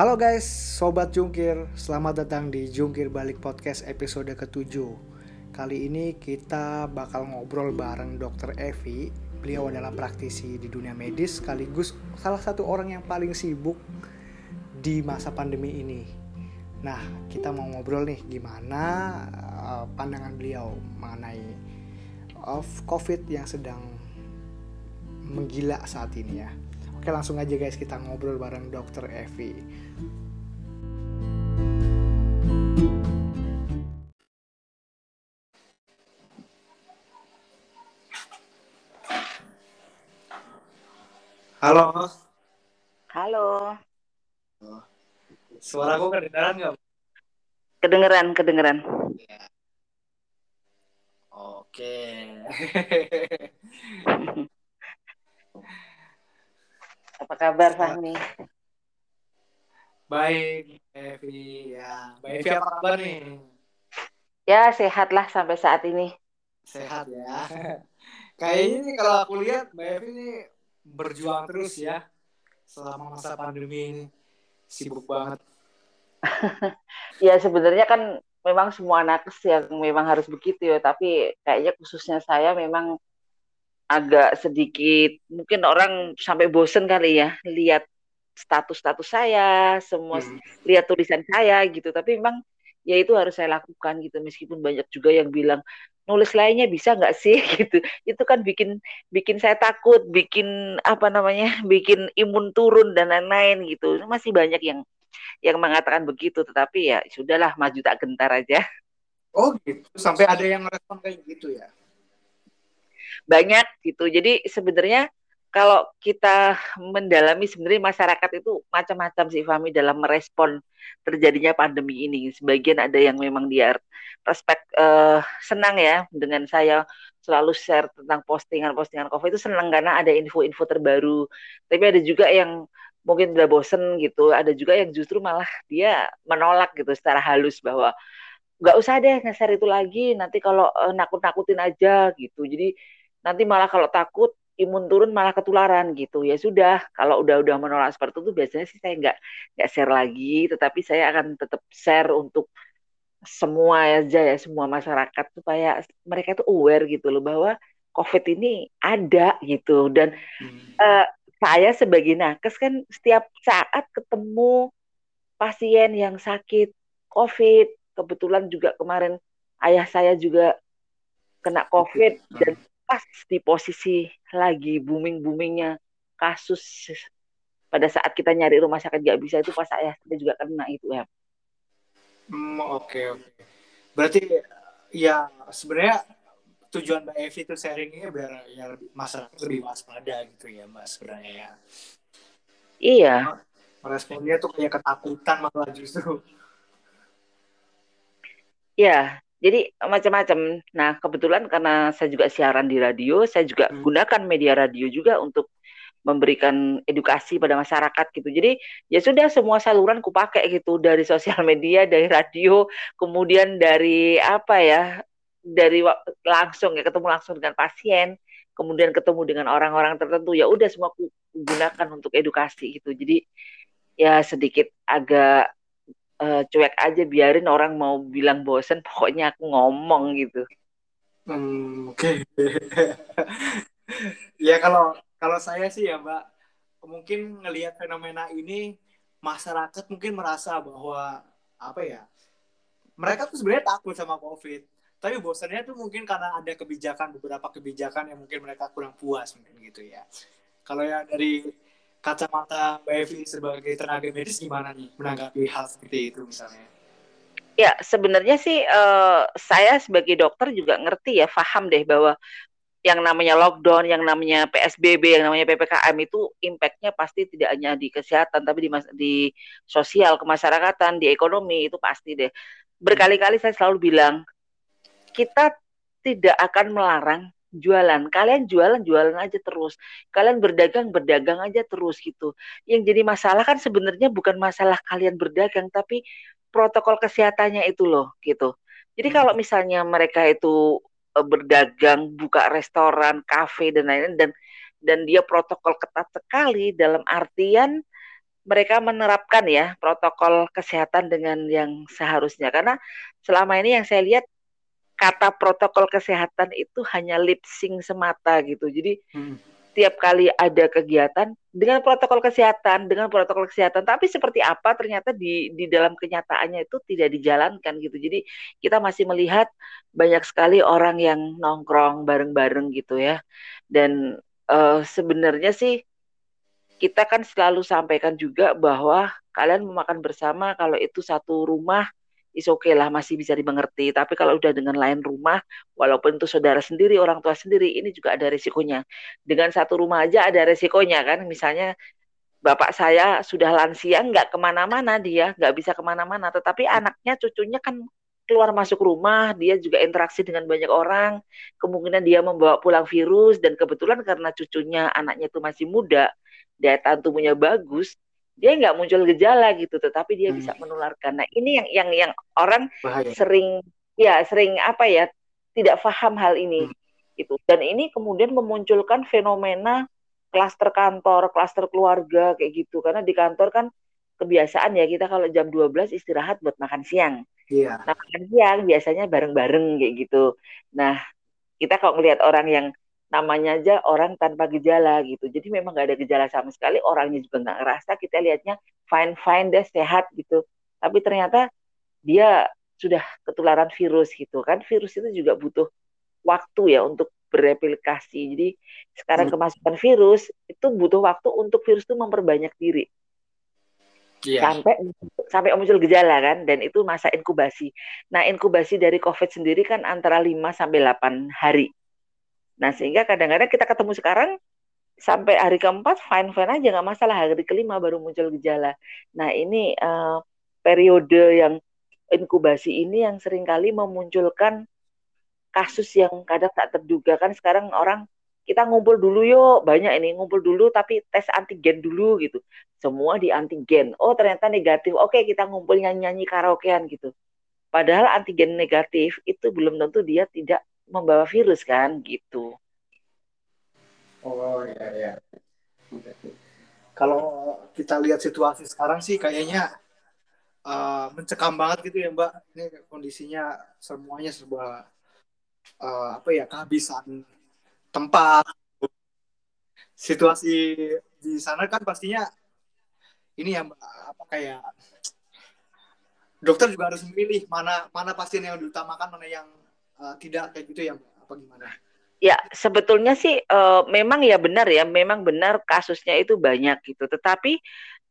Halo guys, Sobat Jungkir. Selamat datang di Jungkir Balik Podcast episode ke-7 Kali ini kita bakal ngobrol bareng Dr. Evi. Beliau adalah praktisi di dunia medis Sekaligus salah satu orang yang paling sibuk di masa pandemi ini. Nah, kita mau ngobrol nih gimana uh, pandangan beliau mengenai of COVID yang sedang menggila saat ini ya Oke langsung aja guys kita ngobrol bareng dokter Evi. Halo. Halo. Suara gue kedengeran nggak? Kedengeran, kedengeran. Ya. Oke. Apa kabar Fahmi? Baik, Evi. Ya, Mbak Evi apa kabar nih? Ya sehat lah sampai saat ini. Sehat ya. Kayaknya nih kalau aku lihat Mbak Evi ini berjuang terus ya selama masa pandemi ini. Sibuk banget. ya sebenarnya kan memang semua nakes yang memang harus begitu ya, tapi kayaknya khususnya saya memang agak sedikit mungkin orang sampai bosen kali ya lihat status-status saya, semua hmm. lihat tulisan saya gitu. Tapi memang ya itu harus saya lakukan gitu meskipun banyak juga yang bilang nulis lainnya bisa nggak sih gitu. Itu kan bikin bikin saya takut, bikin apa namanya, bikin imun turun dan lain-lain gitu. Masih banyak yang yang mengatakan begitu, tetapi ya sudahlah maju tak gentar aja. Oh gitu, sampai ada yang merespon kayak gitu ya? Banyak gitu. Jadi sebenarnya kalau kita mendalami sebenarnya masyarakat itu macam-macam sih Fami dalam merespon terjadinya pandemi ini. Sebagian ada yang memang dia respect uh, senang ya dengan saya selalu share tentang postingan-postingan COVID itu senang karena ada info-info terbaru. Tapi ada juga yang mungkin udah bosen gitu. Ada juga yang justru malah dia menolak gitu secara halus bahwa nggak usah deh nge-share itu lagi. Nanti kalau uh, nakut-nakutin aja gitu. Jadi nanti malah kalau takut imun turun malah ketularan gitu. Ya sudah kalau udah udah menolak seperti itu biasanya sih saya nggak nggak share lagi. Tetapi saya akan tetap share untuk semua aja ya semua masyarakat supaya mereka itu aware gitu loh bahwa covid ini ada gitu. Dan hmm. uh, saya sebagai nakes kan setiap saat ketemu pasien yang sakit covid. Kebetulan juga kemarin ayah saya juga kena covid dan pas di posisi lagi booming-boomingnya kasus pada saat kita nyari rumah sakit nggak bisa itu pas saya kita juga kena itu ya. Hmm, oke okay, oke. Okay. Berarti ya sebenarnya tujuan Mbak Evi itu sharingnya biar ya masyarakat lebih waspada gitu ya Mbak sebenarnya ya. Iya. Responnya tuh kayak ketakutan malah justru. Ya, jadi macam-macam. Nah, kebetulan karena saya juga siaran di radio, saya juga hmm. gunakan media radio juga untuk memberikan edukasi pada masyarakat gitu. Jadi ya sudah semua saluran kupakai gitu dari sosial media, dari radio, kemudian dari apa ya, dari langsung ya ketemu langsung dengan pasien, kemudian ketemu dengan orang-orang tertentu ya udah semua aku gunakan untuk edukasi gitu. Jadi ya sedikit agak uh, cuek aja biarin orang mau bilang bosen pokoknya aku ngomong gitu hmm, oke okay. ya kalau kalau saya sih ya mbak mungkin ngelihat fenomena ini masyarakat mungkin merasa bahwa apa ya mereka tuh sebenarnya takut sama covid tapi bosannya tuh mungkin karena ada kebijakan beberapa kebijakan yang mungkin mereka kurang puas mungkin gitu ya kalau ya dari kacamata Mbak Evi sebagai tenaga medis gimana nih menanggapi hal seperti itu misalnya? Ya sebenarnya sih uh, saya sebagai dokter juga ngerti ya, paham deh bahwa yang namanya lockdown, yang namanya PSBB, yang namanya PPKM itu impactnya pasti tidak hanya di kesehatan, tapi di, di sosial, kemasyarakatan, di ekonomi itu pasti deh. Berkali-kali saya selalu bilang kita tidak akan melarang jualan. Kalian jualan jualan aja terus. Kalian berdagang berdagang aja terus gitu. Yang jadi masalah kan sebenarnya bukan masalah kalian berdagang tapi protokol kesehatannya itu loh gitu. Jadi hmm. kalau misalnya mereka itu eh, berdagang, buka restoran, kafe dan lain-lain dan dan dia protokol ketat sekali dalam artian mereka menerapkan ya protokol kesehatan dengan yang seharusnya karena selama ini yang saya lihat kata protokol kesehatan itu hanya lip sync semata gitu. Jadi hmm. tiap kali ada kegiatan dengan protokol kesehatan, dengan protokol kesehatan, tapi seperti apa ternyata di di dalam kenyataannya itu tidak dijalankan gitu. Jadi kita masih melihat banyak sekali orang yang nongkrong bareng-bareng gitu ya. Dan uh, sebenarnya sih kita kan selalu sampaikan juga bahwa kalian memakan bersama kalau itu satu rumah is okay lah masih bisa dimengerti. Tapi kalau udah dengan lain rumah, walaupun itu saudara sendiri, orang tua sendiri, ini juga ada resikonya. Dengan satu rumah aja ada resikonya kan. Misalnya bapak saya sudah lansia, nggak ke mana-mana dia, nggak bisa ke mana-mana. Tetapi anaknya, cucunya kan keluar masuk rumah, dia juga interaksi dengan banyak orang, kemungkinan dia membawa pulang virus, dan kebetulan karena cucunya, anaknya itu masih muda, daya tahan tubuhnya bagus, dia nggak muncul gejala gitu tetapi dia hmm. bisa menularkan nah ini yang yang yang orang Bahaya. sering ya sering apa ya tidak paham hal ini hmm. gitu dan ini kemudian memunculkan fenomena klaster kantor klaster keluarga kayak gitu karena di kantor kan kebiasaan ya kita kalau jam 12 istirahat buat makan siang yeah. nah makan siang biasanya bareng-bareng kayak gitu nah kita kalau ngelihat orang yang namanya aja orang tanpa gejala gitu. Jadi memang nggak ada gejala sama sekali, orangnya juga nggak ngerasa, kita lihatnya fine fine deh sehat gitu. Tapi ternyata dia sudah ketularan virus gitu kan. Virus itu juga butuh waktu ya untuk bereplikasi. Jadi sekarang hmm. kemasukan virus itu butuh waktu untuk virus itu memperbanyak diri. Yeah. Sampai sampai muncul gejala kan dan itu masa inkubasi. Nah, inkubasi dari COVID sendiri kan antara 5 sampai 8 hari. Nah sehingga kadang-kadang kita ketemu sekarang sampai hari keempat fine fine aja nggak masalah. Hari kelima baru muncul gejala. Nah ini uh, periode yang inkubasi ini yang sering kali memunculkan kasus yang kadang tak terduga. Kan sekarang orang kita ngumpul dulu yuk banyak ini ngumpul dulu tapi tes antigen dulu gitu. Semua di antigen. Oh ternyata negatif. Oke kita ngumpul nyanyi nyanyi karaokean gitu. Padahal antigen negatif itu belum tentu dia tidak membawa virus kan gitu. Oh ya ya. Kalau kita lihat situasi sekarang sih kayaknya uh, mencekam banget gitu ya Mbak. Ini kondisinya semuanya serba uh, apa ya kehabisan tempat. Situasi di sana kan pastinya ini ya Mbak apa kayak dokter juga harus memilih mana mana pasien yang diutamakan mana yang uh, tidak kayak gitu ya apa gimana? Ya sebetulnya sih uh, memang ya benar ya memang benar kasusnya itu banyak gitu tetapi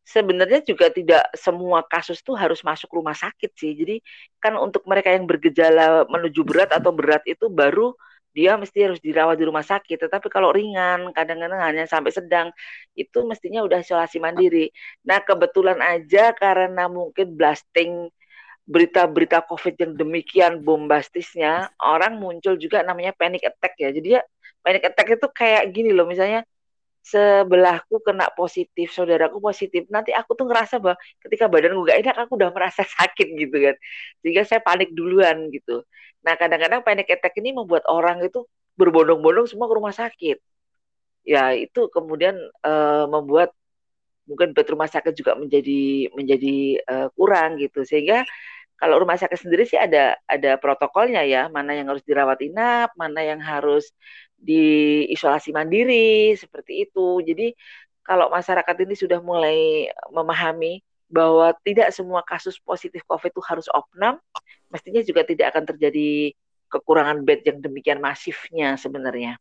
sebenarnya juga tidak semua kasus tuh harus masuk rumah sakit sih jadi kan untuk mereka yang bergejala menuju berat atau berat itu baru dia mesti harus dirawat di rumah sakit. Tetapi kalau ringan, kadang-kadang hanya sampai sedang, itu mestinya udah isolasi mandiri. Nah, kebetulan aja karena mungkin blasting berita-berita COVID yang demikian bombastisnya, orang muncul juga namanya panic attack ya. Jadi ya panic attack itu kayak gini loh, misalnya sebelahku kena positif, saudaraku positif, nanti aku tuh ngerasa bahwa ketika badanku gak enak, aku udah merasa sakit gitu kan. Sehingga saya panik duluan gitu. Nah kadang-kadang panic attack ini membuat orang itu berbondong-bondong semua ke rumah sakit. Ya itu kemudian uh, membuat mungkin bed rumah sakit juga menjadi menjadi uh, kurang gitu sehingga kalau rumah sakit sendiri sih ada ada protokolnya ya, mana yang harus dirawat inap, mana yang harus diisolasi mandiri seperti itu. Jadi kalau masyarakat ini sudah mulai memahami bahwa tidak semua kasus positif COVID itu harus opnam, mestinya juga tidak akan terjadi kekurangan bed yang demikian masifnya sebenarnya.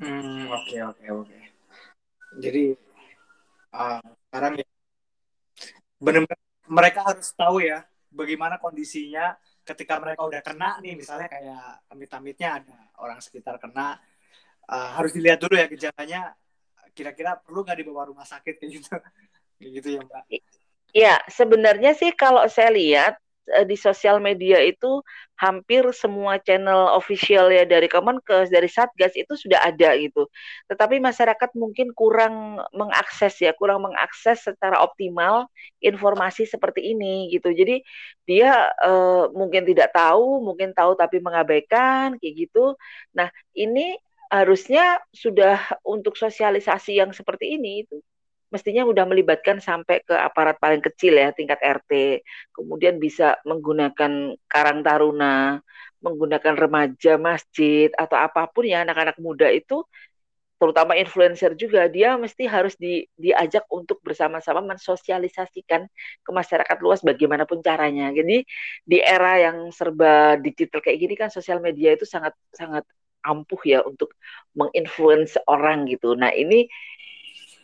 Hmm, oke oke oke. Jadi uh, sekarang ya benar-benar mereka harus tahu ya bagaimana kondisinya ketika mereka udah kena nih misalnya kayak amit-amitnya ada orang sekitar kena uh, harus dilihat dulu ya gejalanya kira-kira perlu nggak dibawa rumah sakit kayak gitu? Kayak gitu ya mbak. Ya sebenarnya sih kalau saya lihat di sosial media itu hampir semua channel official ya dari Kemenkes, dari Satgas itu sudah ada gitu. Tetapi masyarakat mungkin kurang mengakses ya, kurang mengakses secara optimal informasi seperti ini gitu. Jadi dia uh, mungkin tidak tahu, mungkin tahu tapi mengabaikan kayak gitu. Nah, ini harusnya sudah untuk sosialisasi yang seperti ini itu mestinya udah melibatkan sampai ke aparat paling kecil ya tingkat RT kemudian bisa menggunakan karang taruna menggunakan remaja masjid atau apa pun ya anak-anak muda itu terutama influencer juga dia mesti harus di, diajak untuk bersama-sama mensosialisasikan ke masyarakat luas bagaimanapun caranya. Jadi di era yang serba digital kayak gini kan sosial media itu sangat sangat ampuh ya untuk menginfluence orang gitu. Nah, ini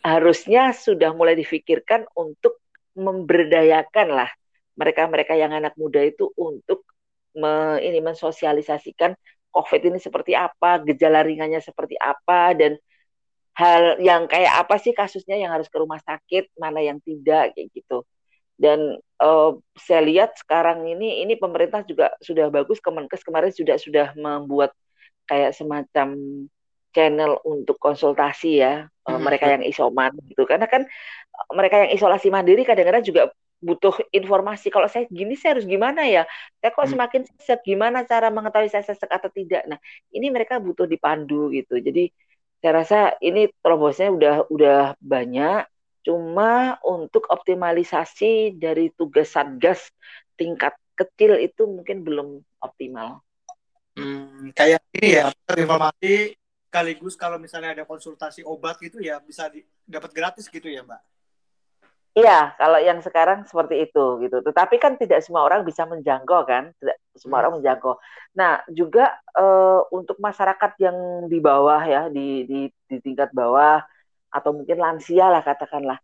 harusnya sudah mulai difikirkan untuk memberdayakan lah mereka-mereka yang anak muda itu untuk me, ini mensosialisasikan COVID ini seperti apa, gejala ringannya seperti apa, dan hal yang kayak apa sih kasusnya yang harus ke rumah sakit, mana yang tidak, kayak gitu. Dan uh, saya lihat sekarang ini, ini pemerintah juga sudah bagus, Kemenkes kemarin sudah sudah membuat kayak semacam channel untuk konsultasi ya hmm. mereka yang isoman gitu karena kan mereka yang isolasi mandiri kadang-kadang juga butuh informasi. Kalau saya gini, saya harus gimana ya? Saya kok hmm. semakin sesek, gimana cara mengetahui saya sesek atau tidak? Nah, ini mereka butuh dipandu gitu. Jadi saya rasa ini terobosannya udah udah banyak. Cuma untuk optimalisasi dari tugas satgas tingkat kecil itu mungkin belum optimal. Hmm, kayak ini ya, informasi sekaligus kalau misalnya ada konsultasi obat gitu ya bisa dapat gratis gitu ya, Mbak. Iya, kalau yang sekarang seperti itu gitu. Tetapi kan tidak semua orang bisa menjangkau kan, tidak semua hmm. orang menjangkau. Nah, juga uh, untuk masyarakat yang di bawah ya, di, di di tingkat bawah atau mungkin lansia lah katakanlah.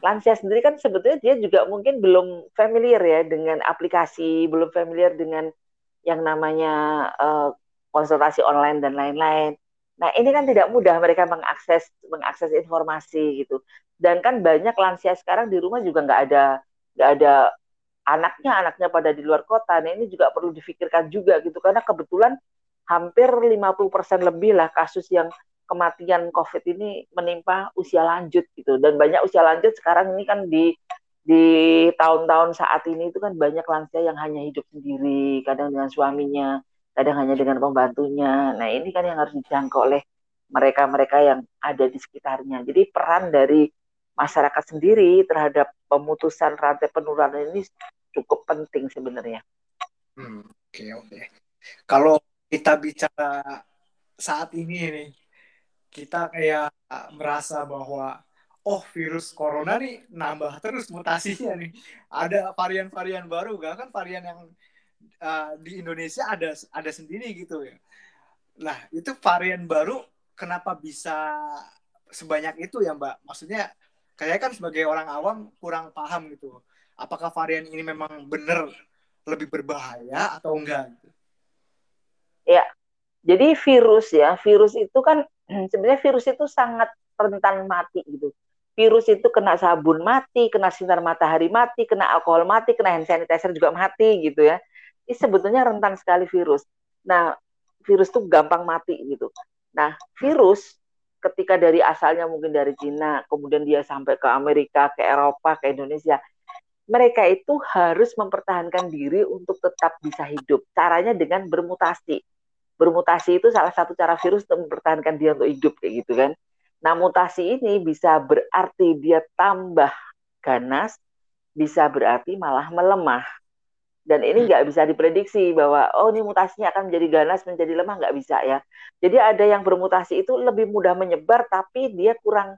Lansia sendiri kan sebetulnya dia juga mungkin belum familiar ya dengan aplikasi, belum familiar dengan yang namanya uh, konsultasi online dan lain-lain. Nah, ini kan tidak mudah mereka mengakses mengakses informasi gitu. Dan kan banyak lansia sekarang di rumah juga nggak ada nggak ada anaknya, anaknya pada di luar kota. Nah, ini juga perlu difikirkan juga gitu karena kebetulan hampir 50% lebih lah kasus yang kematian COVID ini menimpa usia lanjut gitu. Dan banyak usia lanjut sekarang ini kan di di tahun-tahun saat ini itu kan banyak lansia yang hanya hidup sendiri, kadang dengan suaminya, kadang hanya dengan pembantunya. Nah ini kan yang harus dijangkau oleh mereka-mereka yang ada di sekitarnya. Jadi peran dari masyarakat sendiri terhadap pemutusan rantai penularan ini cukup penting sebenarnya. Oke hmm, oke. Okay, okay. Kalau kita bicara saat ini nih, kita kayak merasa bahwa oh virus corona nih nambah terus mutasinya nih. Ada varian-varian baru, gak kan varian yang uh, di Indonesia ada ada sendiri gitu ya. Nah itu varian baru kenapa bisa sebanyak itu ya Mbak? Maksudnya kayak kan sebagai orang awam kurang paham gitu. Apakah varian ini memang benar lebih berbahaya atau enggak? Gitu? Ya, jadi virus ya, virus itu kan sebenarnya virus itu sangat rentan mati gitu. Virus itu kena sabun mati, kena sinar matahari mati, kena alkohol mati, kena hand sanitizer juga mati gitu ya ini sebetulnya rentan sekali virus. Nah, virus itu gampang mati gitu. Nah, virus ketika dari asalnya mungkin dari Cina, kemudian dia sampai ke Amerika, ke Eropa, ke Indonesia, mereka itu harus mempertahankan diri untuk tetap bisa hidup. Caranya dengan bermutasi. Bermutasi itu salah satu cara virus untuk mempertahankan dia untuk hidup kayak gitu kan. Nah, mutasi ini bisa berarti dia tambah ganas, bisa berarti malah melemah dan ini nggak bisa diprediksi bahwa oh ini mutasinya akan menjadi ganas menjadi lemah nggak bisa ya jadi ada yang bermutasi itu lebih mudah menyebar tapi dia kurang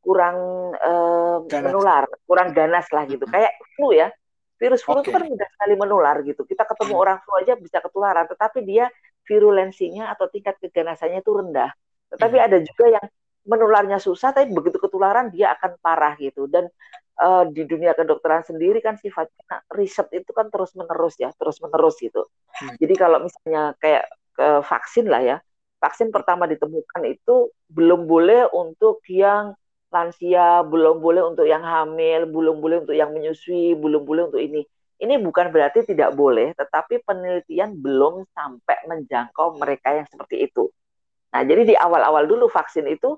kurang uh, menular kurang ganas lah gitu kayak flu ya virus flu okay. itu kan mudah sekali menular gitu kita ketemu hmm. orang flu aja bisa ketularan tetapi dia virulensinya atau tingkat keganasannya itu rendah tetapi hmm. ada juga yang menularnya susah tapi begitu ketularan dia akan parah gitu dan uh, di dunia kedokteran sendiri kan sifatnya riset itu kan terus menerus ya terus menerus gitu hmm. jadi kalau misalnya kayak uh, vaksin lah ya vaksin pertama ditemukan itu belum boleh untuk yang lansia belum boleh untuk yang hamil belum boleh untuk yang menyusui belum boleh untuk ini ini bukan berarti tidak boleh, tetapi penelitian belum sampai menjangkau mereka yang seperti itu. Nah, jadi di awal-awal dulu vaksin itu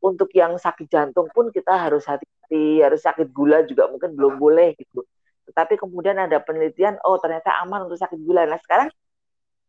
untuk yang sakit jantung pun kita harus hati hati, harus sakit gula juga mungkin belum boleh gitu. Tetapi kemudian ada penelitian, oh ternyata aman untuk sakit gula. Nah sekarang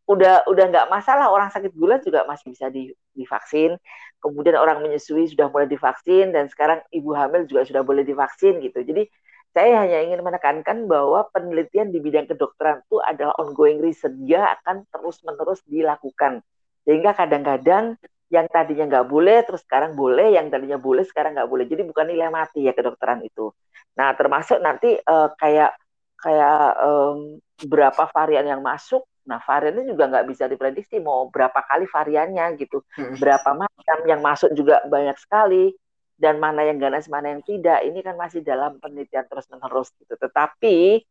udah udah nggak masalah orang sakit gula juga masih bisa di, divaksin. Kemudian orang menyusui sudah mulai divaksin dan sekarang ibu hamil juga sudah boleh divaksin gitu. Jadi saya hanya ingin menekankan bahwa penelitian di bidang kedokteran itu adalah ongoing research, dia akan terus-menerus dilakukan. Sehingga kadang-kadang yang tadinya nggak boleh terus sekarang boleh, yang tadinya boleh sekarang nggak boleh. Jadi bukan nilai mati ya kedokteran itu. Nah termasuk nanti uh, kayak kayak um, berapa varian yang masuk. Nah variannya juga nggak bisa diprediksi mau berapa kali variannya gitu, hmm. berapa macam yang masuk juga banyak sekali dan mana yang ganas mana yang tidak. Ini kan masih dalam penelitian terus menerus gitu. Tetapi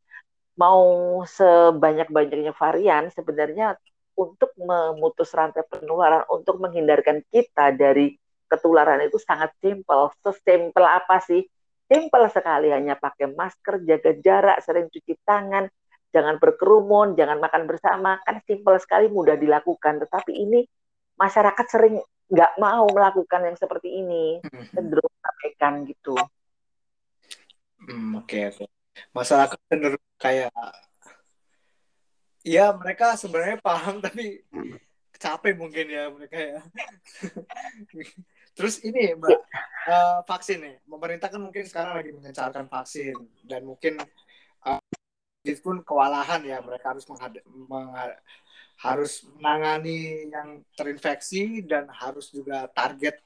mau sebanyak banyaknya varian sebenarnya untuk memutus rantai penularan, untuk menghindarkan kita dari ketularan itu sangat simpel. Sesimpel apa sih? Simpel sekali, hanya pakai masker, jaga jarak, sering cuci tangan, jangan berkerumun, jangan makan bersama. Kan simpel sekali, mudah dilakukan. Tetapi ini masyarakat sering nggak mau melakukan yang seperti ini, hmm. cenderung sampaikan gitu. Hmm, oke, okay, oke. Okay. Masyarakat cenderung kayak Iya mereka sebenarnya paham tapi capek mungkin ya mereka ya. Terus ini mbak uh, vaksin nih, pemerintah kan mungkin sekarang lagi mengencarkan vaksin dan mungkin uh, pun kewalahan ya mereka harus menghad- menghad- harus menangani yang terinfeksi dan harus juga target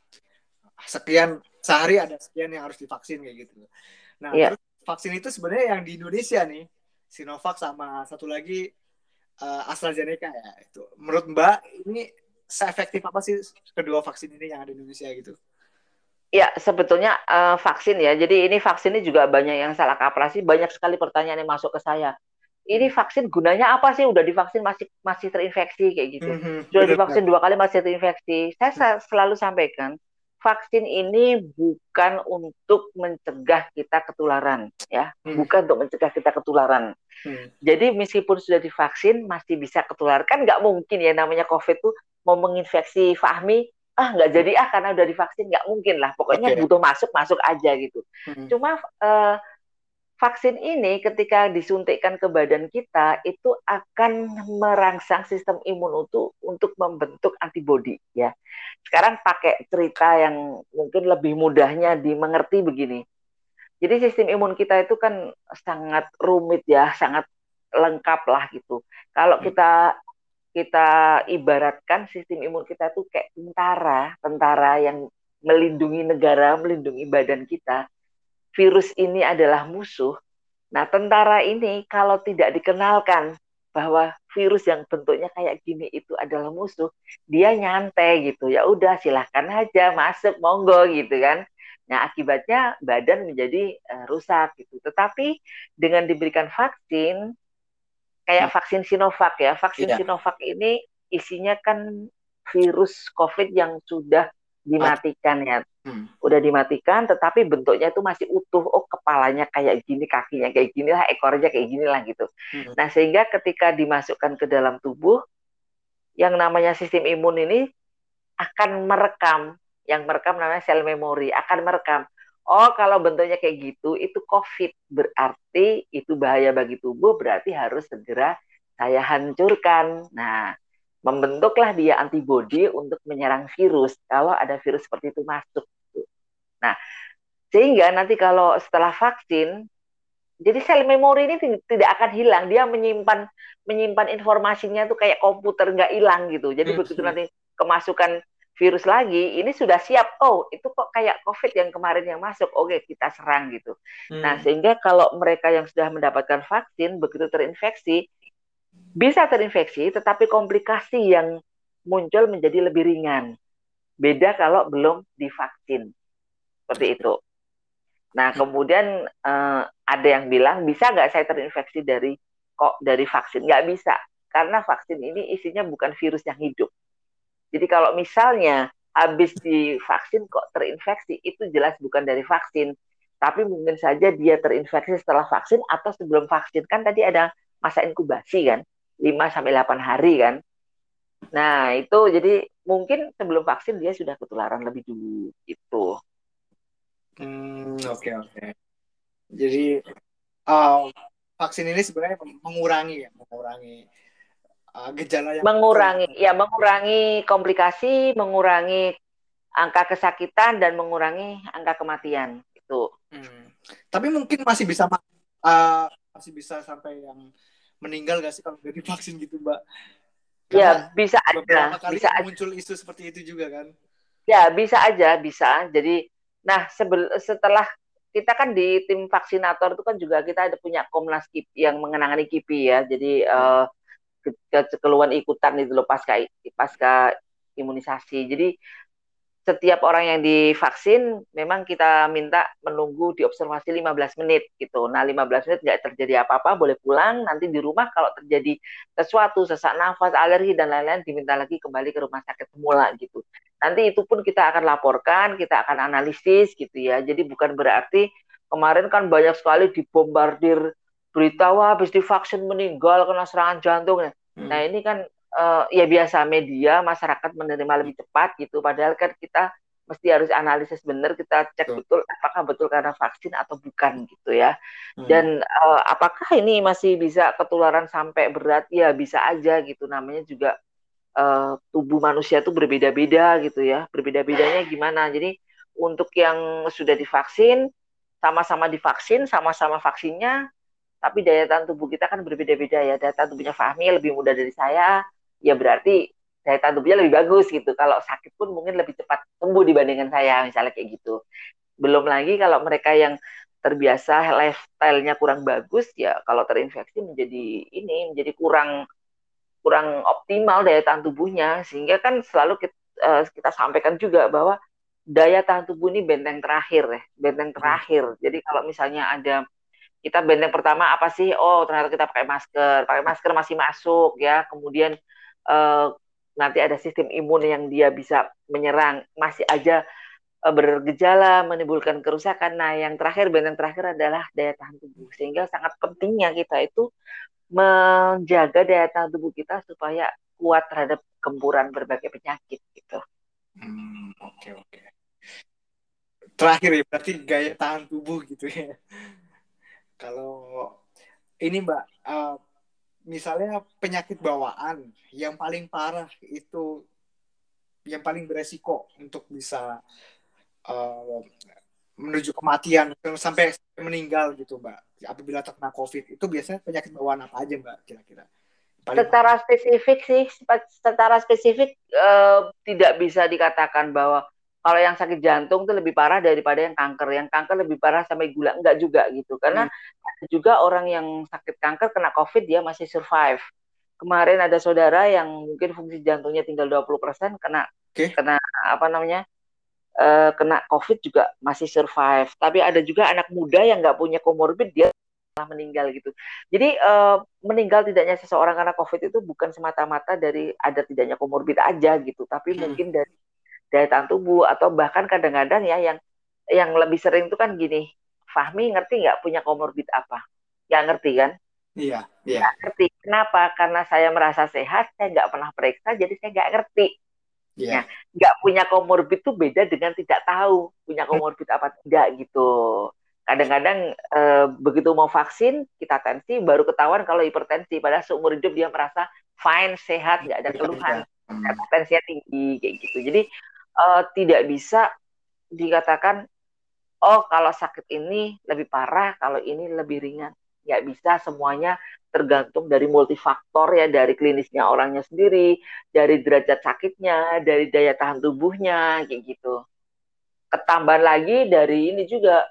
sekian sehari ada sekian yang harus divaksin kayak gitu. Nah, yeah. terus vaksin itu sebenarnya yang di Indonesia nih Sinovac sama satu lagi uh, AstraZeneca ya itu menurut Mbak ini seefektif apa sih kedua vaksin ini yang ada di Indonesia gitu? Ya sebetulnya uh, vaksin ya. Jadi ini vaksin ini juga banyak yang salah kaprah sih. Banyak sekali pertanyaan yang masuk ke saya. Ini hmm. vaksin gunanya apa sih? Udah divaksin masih masih terinfeksi kayak gitu. Mm -hmm. Sudah divaksin dua kali masih terinfeksi. Saya selalu sampaikan vaksin ini bukan untuk mencegah kita ketularan ya hmm. bukan untuk mencegah kita ketularan hmm. jadi meskipun sudah divaksin masih bisa ketularan kan nggak mungkin ya namanya covid tuh mau menginfeksi Fahmi ah nggak jadi ah karena udah divaksin nggak mungkin lah pokoknya okay. butuh masuk masuk aja gitu hmm. cuma uh, vaksin ini ketika disuntikkan ke badan kita itu akan merangsang sistem imun untuk untuk membentuk antibodi ya. Sekarang pakai cerita yang mungkin lebih mudahnya dimengerti begini. Jadi sistem imun kita itu kan sangat rumit ya, sangat lengkap lah gitu. Kalau hmm. kita kita ibaratkan sistem imun kita itu kayak tentara, tentara yang melindungi negara, melindungi badan kita virus ini adalah musuh, nah tentara ini kalau tidak dikenalkan bahwa virus yang bentuknya kayak gini itu adalah musuh, dia nyantai gitu. Ya udah silahkan aja masuk monggo gitu kan. Nah, akibatnya badan menjadi uh, rusak gitu. Tetapi dengan diberikan vaksin kayak hmm. vaksin Sinovac ya, vaksin yeah. Sinovac ini isinya kan virus COVID yang sudah dimatikan ya. Hmm. Udah dimatikan tetapi bentuknya itu masih utuh. Oh, kepalanya kayak gini, kakinya kayak gini lah, ekornya kayak gini lah gitu. Hmm. Nah, sehingga ketika dimasukkan ke dalam tubuh yang namanya sistem imun ini akan merekam, yang merekam namanya sel memori, akan merekam. Oh, kalau bentuknya kayak gitu, itu COVID. Berarti itu bahaya bagi tubuh, berarti harus segera saya hancurkan. Nah, membentuklah dia antibodi untuk menyerang virus kalau ada virus seperti itu masuk. Nah, sehingga nanti kalau setelah vaksin, jadi sel memori ini tidak akan hilang, dia menyimpan menyimpan informasinya tuh kayak komputer nggak hilang gitu. Jadi hmm. begitu nanti kemasukan virus lagi, ini sudah siap. Oh, itu kok kayak COVID yang kemarin yang masuk. Oke, kita serang gitu. Hmm. Nah, sehingga kalau mereka yang sudah mendapatkan vaksin begitu terinfeksi, bisa terinfeksi, tetapi komplikasi yang muncul menjadi lebih ringan. Beda kalau belum divaksin. Seperti itu. Nah, kemudian uh, ada yang bilang, bisa nggak saya terinfeksi dari kok dari vaksin? Nggak bisa, karena vaksin ini isinya bukan virus yang hidup. Jadi kalau misalnya habis divaksin kok terinfeksi, itu jelas bukan dari vaksin. Tapi mungkin saja dia terinfeksi setelah vaksin atau sebelum vaksin. Kan tadi ada masa inkubasi kan. 5 sampai 8 hari kan. Nah, itu jadi mungkin sebelum vaksin dia sudah ketularan lebih dulu itu. Hmm, oke okay, oke. Okay. Jadi uh, vaksin ini sebenarnya mengurangi ya, mengurangi uh, gejala yang mengurangi ya mengurangi komplikasi, mengurangi angka kesakitan dan mengurangi angka kematian itu. Hmm. Tapi mungkin masih bisa uh, masih bisa sampai yang meninggal gak sih kalau udah divaksin gitu, Mbak? ya, bisa aja. Kali bisa muncul aja. isu seperti itu juga kan? Ya, bisa aja, bisa. Jadi nah setelah kita kan di tim vaksinator itu kan juga kita ada punya Komnas KIPI yang mengenangani KIPI ya. Jadi uh, ke, keluhan ikutan itu loh pasca pasca imunisasi. Jadi setiap orang yang divaksin memang kita minta menunggu diobservasi 15 menit gitu. Nah 15 menit nggak terjadi apa-apa boleh pulang. Nanti di rumah kalau terjadi sesuatu sesak nafas, alergi dan lain-lain diminta lagi kembali ke rumah sakit semula gitu. Nanti itu pun kita akan laporkan, kita akan analisis gitu ya. Jadi bukan berarti kemarin kan banyak sekali dibombardir berita wah habis divaksin meninggal kena serangan jantung. Hmm. Nah ini kan uh, ya biasa media masyarakat menerima lebih cepat gitu. Padahal kan kita mesti harus analisis benar kita cek betul. betul apakah betul karena vaksin atau bukan gitu ya. Hmm. dan uh, apakah ini masih bisa ketularan sampai berat? Ya bisa aja gitu. Namanya juga uh, tubuh manusia itu berbeda-beda gitu ya. Berbeda-bedanya gimana? Jadi untuk yang sudah divaksin sama-sama divaksin sama-sama vaksinnya tapi daya tahan tubuh kita kan berbeda-beda ya. Daya tahan tubuhnya Fahmi lebih mudah dari saya ya berarti daya tahan tubuhnya lebih bagus gitu. Kalau sakit pun mungkin lebih cepat sembuh dibandingkan saya misalnya kayak gitu. Belum lagi kalau mereka yang terbiasa lifestyle-nya kurang bagus ya kalau terinfeksi menjadi ini menjadi kurang kurang optimal daya tahan tubuhnya sehingga kan selalu kita, uh, eh, kita sampaikan juga bahwa daya tahan tubuh ini benteng terakhir ya benteng hmm. terakhir jadi kalau misalnya ada kita benteng pertama apa sih oh ternyata kita pakai masker pakai masker masih masuk ya kemudian uh, nanti ada sistem imun yang dia bisa menyerang masih aja uh, bergejala menimbulkan kerusakan. Nah, yang terakhir benteng terakhir adalah daya tahan tubuh. Sehingga sangat pentingnya kita itu menjaga daya tahan tubuh kita supaya kuat terhadap gempuran berbagai penyakit gitu. Hmm, oke okay, oke. Okay. Terakhir ya berarti gaya tahan tubuh gitu ya. Kalau ini Mbak, uh, misalnya penyakit bawaan yang paling parah itu yang paling beresiko untuk bisa uh, menuju kematian sampai meninggal gitu mbak. Apabila terkena covid itu biasanya penyakit bawaan apa aja mbak kira-kira? Secara spesifik sih secara spesifik uh, tidak bisa dikatakan bahwa kalau yang sakit jantung itu lebih parah daripada yang kanker. Yang kanker lebih parah sampai gula enggak juga gitu. Karena hmm. ada juga orang yang sakit kanker kena COVID dia masih survive. Kemarin ada saudara yang mungkin fungsi jantungnya tinggal 20% kena okay. kena apa namanya? Uh, kena COVID juga masih survive. Tapi ada juga anak muda yang nggak punya komorbid dia malah meninggal gitu. Jadi uh, meninggal tidaknya seseorang karena COVID itu bukan semata-mata dari ada tidaknya komorbid aja gitu, tapi hmm. mungkin dari daya tahan tubuh atau bahkan kadang-kadang ya yang yang lebih sering itu kan gini Fahmi ngerti nggak punya komorbid apa? Nggak ngerti kan? Iya iya. Nggak ngerti. Kenapa? Karena saya merasa sehat saya nggak pernah periksa jadi saya nggak ngerti. Iya. Nah, nggak punya komorbid itu beda dengan tidak tahu punya komorbid apa tidak gitu. Kadang-kadang e, begitu mau vaksin kita tensi baru ketahuan kalau hipertensi. Padahal seumur hidup dia merasa fine sehat nggak ada iya, keluhan. hmm. tensinya tinggi kayak gitu. Jadi uh, tidak bisa dikatakan oh kalau sakit ini lebih parah, kalau ini lebih ringan. Nggak bisa semuanya tergantung dari multifaktor ya, dari klinisnya orangnya sendiri, dari derajat sakitnya, dari daya tahan tubuhnya, kayak gitu. Ketambahan lagi dari ini juga,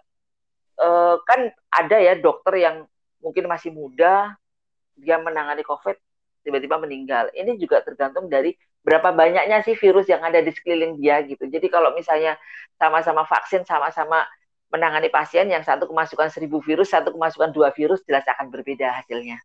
uh, kan ada ya dokter yang mungkin masih muda, dia menangani COVID, tiba-tiba meninggal. Ini juga tergantung dari berapa banyaknya sih virus yang ada di sekeliling dia gitu. Jadi kalau misalnya sama-sama vaksin, sama-sama menangani pasien yang satu kemasukan seribu virus, satu kemasukan dua virus, jelas akan berbeda hasilnya.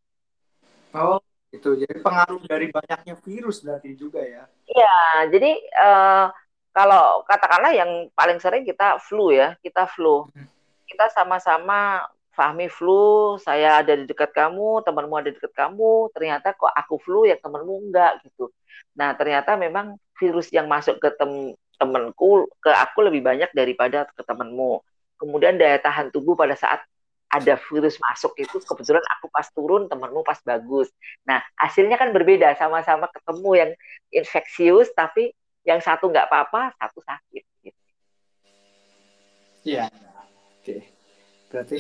Oh, itu jadi pengaruh dari banyaknya virus berarti juga ya? Iya, jadi uh, kalau katakanlah yang paling sering kita flu ya, kita flu. Hmm. Kita sama-sama Fahmi flu, saya ada di dekat kamu, temanmu ada di dekat kamu, ternyata kok aku flu ya temanmu enggak gitu. Nah, ternyata memang virus yang masuk ke tem temanku ke aku lebih banyak daripada ke temanmu. Kemudian daya tahan tubuh pada saat ada virus masuk itu kebetulan aku pas turun temanmu pas bagus. Nah hasilnya kan berbeda sama-sama ketemu yang infeksius tapi yang satu nggak apa-apa satu sakit. Gitu. Iya, oke. Berarti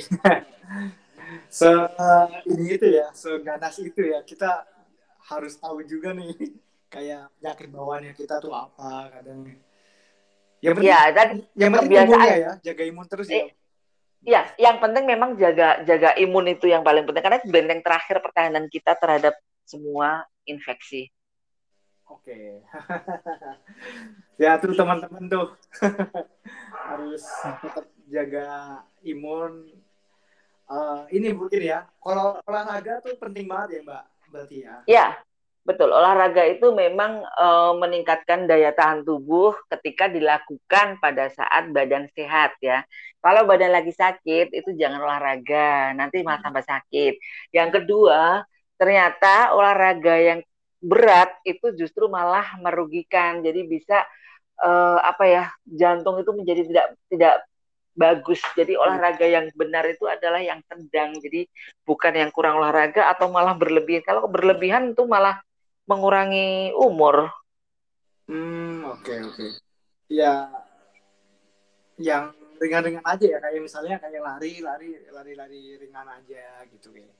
se ini itu ya, seganas itu ya kita harus tahu juga nih kayak penyakit bawaannya kita tuh apa kadang. Yang penting, ya, dan yang penting imunnya ya, jaga imun terus ya. Iya, yang penting memang jaga jaga imun itu yang paling penting karena benteng terakhir pertahanan kita terhadap semua infeksi. Oke. ya tuh teman-teman tuh harus tetap jaga imun. Uh, ini mungkin ya, kalau olahraga tuh penting banget ya Mbak, berarti ya. Iya, Betul, olahraga itu memang e, meningkatkan daya tahan tubuh ketika dilakukan pada saat badan sehat ya. Kalau badan lagi sakit itu jangan olahraga, nanti malah tambah sakit. Yang kedua, ternyata olahraga yang berat itu justru malah merugikan. Jadi bisa e, apa ya, jantung itu menjadi tidak tidak bagus. Jadi olahraga yang benar itu adalah yang sedang. Jadi bukan yang kurang olahraga atau malah berlebihan. Kalau berlebihan itu malah mengurangi umur. Hmm, oke okay, oke. Okay. Ya yang ringan-ringan aja ya kayak misalnya kayak lari, lari, lari-lari ringan aja gitu kayak.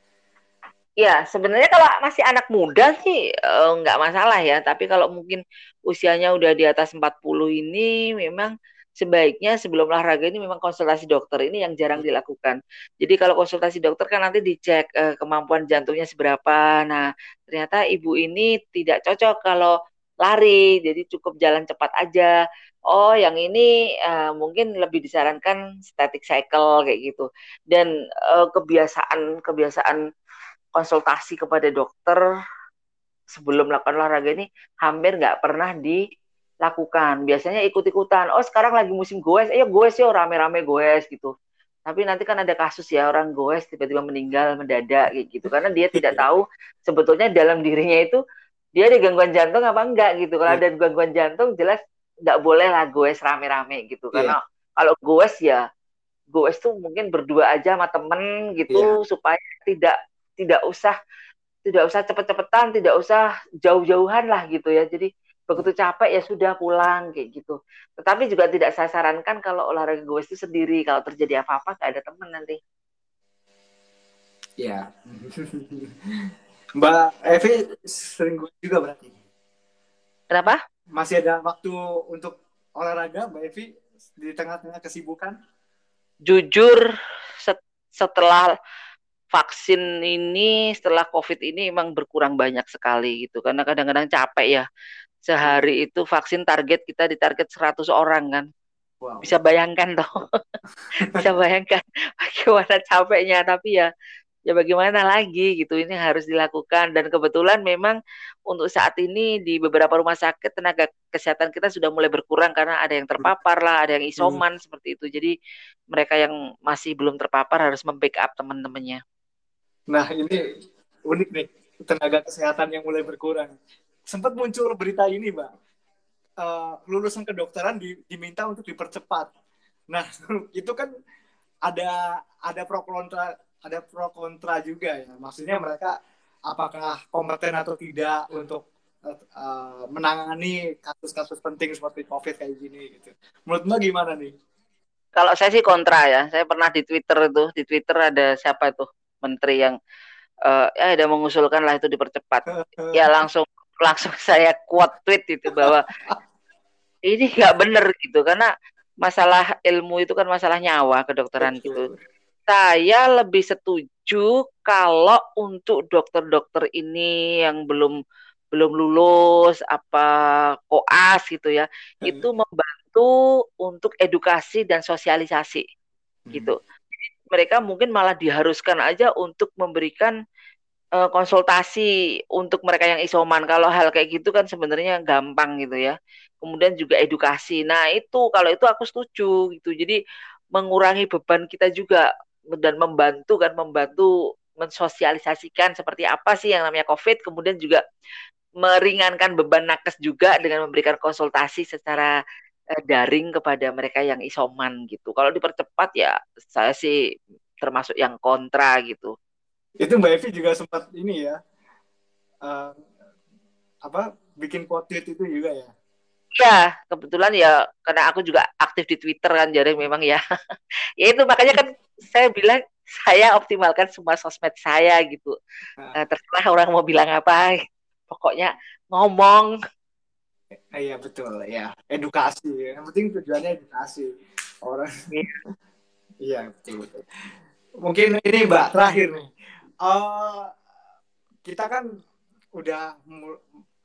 Ya, sebenarnya kalau masih anak muda sih eh, nggak masalah ya, tapi kalau mungkin usianya udah di atas 40 ini memang sebaiknya sebelum olahraga ini memang konsultasi dokter ini yang jarang dilakukan. Jadi kalau konsultasi dokter kan nanti dicek uh, kemampuan jantungnya seberapa. Nah, ternyata ibu ini tidak cocok kalau lari, jadi cukup jalan cepat aja. Oh, yang ini uh, mungkin lebih disarankan static cycle kayak gitu. Dan uh, kebiasaan kebiasaan konsultasi kepada dokter sebelum melakukan olahraga ini hampir nggak pernah di lakukan. Biasanya ikut-ikutan. Oh sekarang lagi musim goes, ayo goes yo rame-rame goes gitu. Tapi nanti kan ada kasus ya orang goes tiba-tiba meninggal mendadak kayak gitu karena dia tidak tahu sebetulnya dalam dirinya itu dia ada gangguan jantung apa enggak gitu. Kalau iya. ada gangguan jantung jelas nggak boleh lah goes rame-rame gitu. Karena yeah. kalau goes ya goes tuh mungkin berdua aja sama temen gitu yeah. supaya tidak tidak usah tidak usah cepet-cepetan, tidak usah jauh-jauhan lah gitu ya. Jadi begitu capek ya sudah pulang kayak gitu. Tetapi juga tidak saya sarankan kalau olahraga gue itu sendiri. Kalau terjadi apa-apa gak ada teman nanti. Ya. Mbak Evi sering gue juga berarti. Kenapa? Masih ada waktu untuk olahraga Mbak Evi di tengah-tengah kesibukan? Jujur setelah vaksin ini setelah COVID ini memang berkurang banyak sekali gitu karena kadang-kadang capek ya sehari itu vaksin target kita di target 100 orang kan. Wow. Bisa bayangkan toh. Bisa bayangkan bagaimana capeknya tapi ya ya bagaimana lagi gitu ini harus dilakukan dan kebetulan memang untuk saat ini di beberapa rumah sakit tenaga kesehatan kita sudah mulai berkurang karena ada yang terpapar lah ada yang isoman hmm. seperti itu jadi mereka yang masih belum terpapar harus membackup teman-temannya nah ini unik nih tenaga kesehatan yang mulai berkurang sempat muncul berita ini, Mbak. Uh, lulusan kedokteran di, diminta untuk dipercepat. Nah, itu kan ada ada pro kontra ada pro kontra juga ya. Maksudnya mereka apakah kompeten atau tidak untuk uh, menangani kasus-kasus penting seperti COVID kayak gini gitu. Menurut Mbak gimana nih? Kalau saya sih kontra ya. Saya pernah di Twitter itu, di Twitter ada siapa tuh menteri yang uh, ya ada mengusulkan lah itu dipercepat. ya langsung langsung saya quote tweet itu bahwa ini nggak benar gitu karena masalah ilmu itu kan masalah nyawa kedokteran Betul. gitu. Saya lebih setuju kalau untuk dokter-dokter ini yang belum belum lulus apa koas gitu ya, hmm. itu membantu untuk edukasi dan sosialisasi hmm. gitu. Mereka mungkin malah diharuskan aja untuk memberikan uh, konsultasi untuk mereka yang isoman. Kalau hal kayak gitu kan sebenarnya gampang gitu ya. Kemudian juga edukasi. Nah, itu kalau itu aku setuju gitu. Jadi mengurangi beban kita juga dan membantu kan membantu mensosialisasikan seperti apa sih yang namanya COVID, kemudian juga meringankan beban nakes juga dengan memberikan konsultasi secara uh, daring kepada mereka yang isoman gitu. Kalau dipercepat ya saya sih termasuk yang kontra gitu. Itu Mbak Evi juga sempat ini ya, uh, apa bikin quote itu juga ya? Ya, kebetulan ya karena aku juga aktif di Twitter kan jadi memang ya. ya itu makanya kan saya bilang saya optimalkan semua sosmed saya gitu. Nah, terserah orang mau bilang apa, pokoknya ngomong. Iya betul ya, edukasi. Yang penting tujuannya edukasi orang. Iya, iya betul, betul. Mungkin ini Mbak terakhir nih. Uh, kita kan udah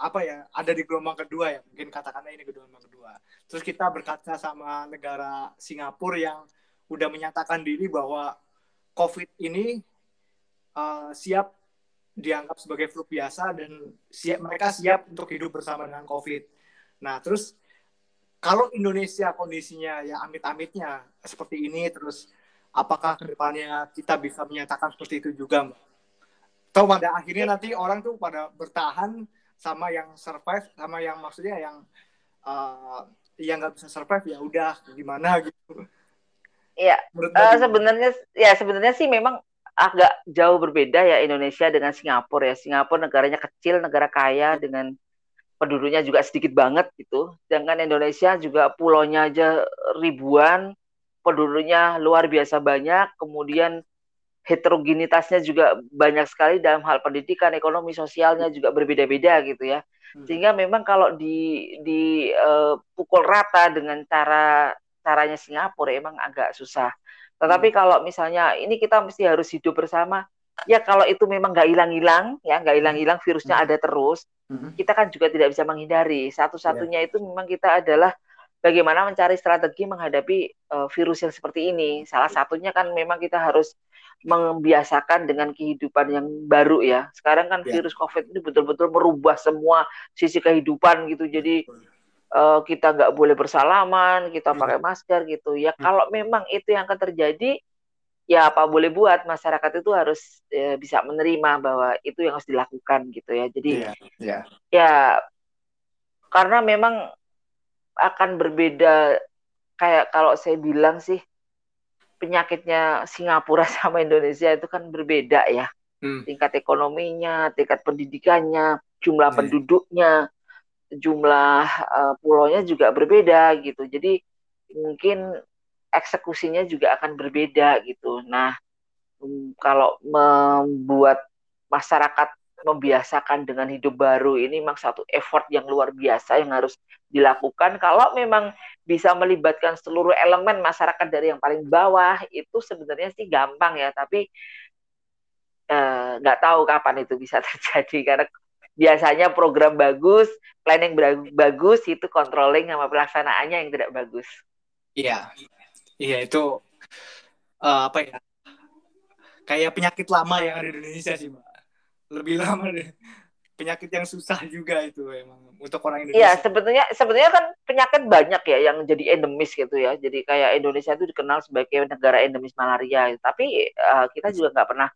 apa ya ada di gelombang kedua ya mungkin katakanlah ini gelombang kedua terus kita berkaca sama negara Singapura yang udah menyatakan diri bahwa COVID ini uh, siap dianggap sebagai flu biasa dan siap mereka siap untuk hidup bersama dengan COVID. Nah terus kalau Indonesia kondisinya ya amit-amitnya seperti ini terus apakah ke depannya kita bisa menyatakan seperti itu juga mbak? Atau pada akhirnya nanti orang tuh pada bertahan sama yang survive sama yang maksudnya yang uh, yang nggak bisa survive ya udah gimana gitu. Iya. Uh, sebenarnya ya sebenarnya sih memang agak jauh berbeda ya Indonesia dengan Singapura ya. Singapura negaranya kecil, negara kaya dengan penduduknya juga sedikit banget gitu. Sedangkan Indonesia juga pulaunya aja ribuan, penduduknya luar biasa banyak, kemudian heterogenitasnya juga banyak sekali dalam hal pendidikan, ekonomi, sosialnya juga berbeda-beda gitu ya. Hmm. Sehingga memang kalau di di uh, pukul rata dengan cara caranya Singapura emang agak susah. Tetapi hmm. kalau misalnya ini kita mesti harus hidup bersama, ya kalau itu memang nggak hilang-hilang, ya nggak hilang-hilang virusnya hmm. ada terus, hmm. kita kan juga tidak bisa menghindari. Satu-satunya yeah. itu memang kita adalah bagaimana mencari strategi menghadapi uh, virus yang seperti ini. Salah satunya kan memang kita harus membiasakan dengan kehidupan yang baru ya. Sekarang kan yeah. virus COVID ini betul-betul merubah semua sisi kehidupan gitu. Jadi uh, kita nggak boleh bersalaman, kita hmm. pakai masker gitu. Ya hmm. kalau memang itu yang akan terjadi, ya apa boleh buat masyarakat itu harus ya, bisa menerima bahwa itu yang harus dilakukan gitu ya. Jadi yeah. Yeah. ya karena memang akan berbeda kayak kalau saya bilang sih penyakitnya Singapura sama Indonesia itu kan berbeda ya. Hmm. Tingkat ekonominya, tingkat pendidikannya, jumlah hmm. penduduknya, jumlah uh, pulaunya juga berbeda gitu. Jadi mungkin eksekusinya juga akan berbeda gitu. Nah, um, kalau membuat masyarakat membiasakan dengan hidup baru ini memang satu effort yang luar biasa yang harus dilakukan. Kalau memang bisa melibatkan seluruh elemen masyarakat dari yang paling bawah itu sebenarnya sih gampang ya, tapi eh, nggak uh, tahu kapan itu bisa terjadi karena biasanya program bagus, planning bagus itu controlling sama pelaksanaannya yang tidak bagus. Iya, iya itu uh, apa ya? Kayak penyakit lama yang ada di Indonesia sih, mbak. Lebih lama deh. Penyakit yang susah juga itu emang untuk orang Indonesia. Iya, sebetulnya sebetulnya kan penyakit banyak ya yang jadi endemis gitu ya. Jadi kayak Indonesia itu dikenal sebagai negara endemis malaria. Tapi uh, kita juga nggak pernah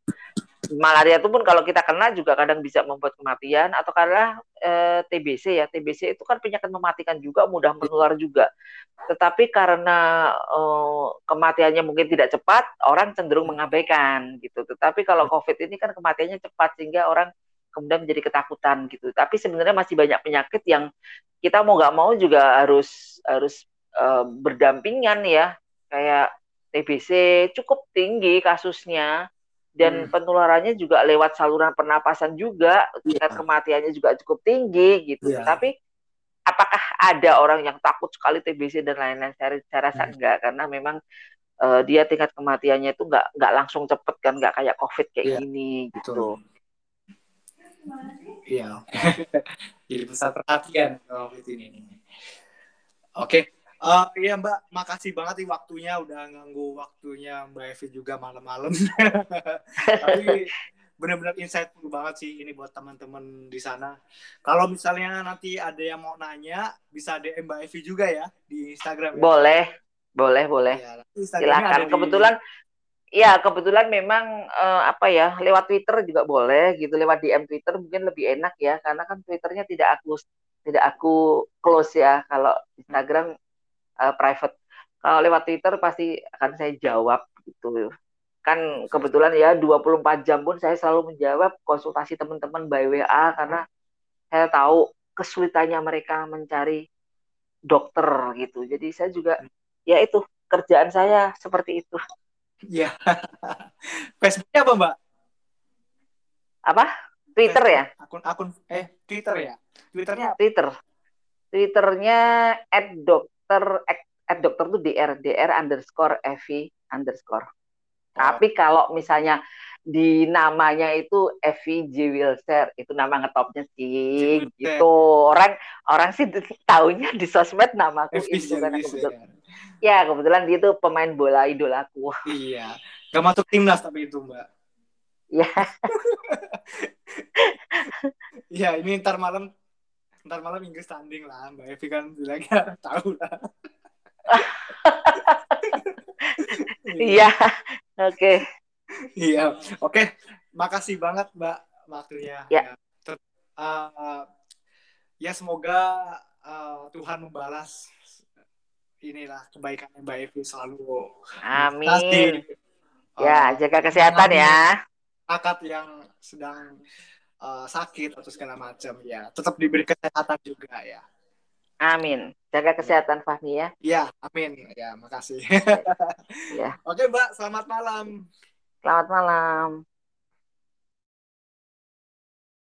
malaria itu pun kalau kita kena juga kadang bisa membuat kematian atau karena eh, TBC ya. TBC itu kan penyakit mematikan juga mudah menular juga. Tetapi karena eh, kematiannya mungkin tidak cepat orang cenderung mengabaikan gitu. Tetapi kalau COVID ini kan kematiannya cepat sehingga orang kemudian menjadi ketakutan gitu. Tapi sebenarnya masih banyak penyakit yang kita mau nggak mau juga harus harus eh, berdampingan ya. Kayak TBC cukup tinggi kasusnya dan hmm. penularannya juga lewat saluran pernapasan juga tingkat yeah. kematiannya juga cukup tinggi gitu yeah. tapi apakah ada orang yang takut sekali TBC dan lain-lain saya, saya rasa hmm. enggak karena memang uh, dia tingkat kematiannya itu enggak enggak langsung cepet kan enggak kayak COVID kayak yeah. gini gitu iya jadi pusat perhatian COVID ini oke okay. Uh, iya Mbak, makasih banget nih waktunya udah ganggu waktunya Mbak Evi juga malam-malam. Tapi benar-benar insightful banget sih ini buat teman-teman di sana. Kalau misalnya nanti ada yang mau nanya, bisa DM Mbak Evi juga ya di Instagram. Ya? Boleh, boleh, boleh. Ya, Silakan. Di... Kebetulan, ya kebetulan memang uh, apa ya lewat Twitter juga boleh gitu, lewat DM Twitter mungkin lebih enak ya, karena kan Twitternya tidak aku tidak aku close ya. Kalau Instagram uh, private. Kalau lewat Twitter pasti akan saya jawab gitu. kan kebetulan ya 24 jam pun saya selalu menjawab konsultasi teman-teman by WA karena saya tahu kesulitannya mereka mencari dokter gitu. Jadi saya juga ya itu kerjaan saya seperti itu. Iya. Facebooknya apa Mbak? Apa? Twitter ya? Akun akun eh Twitter ya? Twitternya apa? Twitter. Twitternya at dokter at dokter tuh dr dr underscore evi underscore. Tapi kalau misalnya di namanya itu Evi J Wilser itu nama ngetopnya sih gitu. Orang orang sih tahunya di sosmed namaku itu karena kebetulan ya kebetulan dia itu pemain bola idolaku. Iya gak masuk timnas tapi itu mbak. Ya ya ini ntar malam ntar malam Inggris tanding lah mbak Evi kan lagi tahu lah iya Oke. Iya, oke. Makasih banget Mbak waktunya. Ya. Ya, uh, ya semoga uh, Tuhan membalas inilah kebaikannya Mbak Evi selalu. Amin. Uh, ya, jaga kesehatan ya. Akad yang sedang uh, sakit atau segala macam ya, tetap diberi kesehatan juga ya. Amin. Jaga kesehatan Fahmi ya. Iya, amin. Ya, makasih. ya. Oke, Mbak, selamat malam. Selamat malam.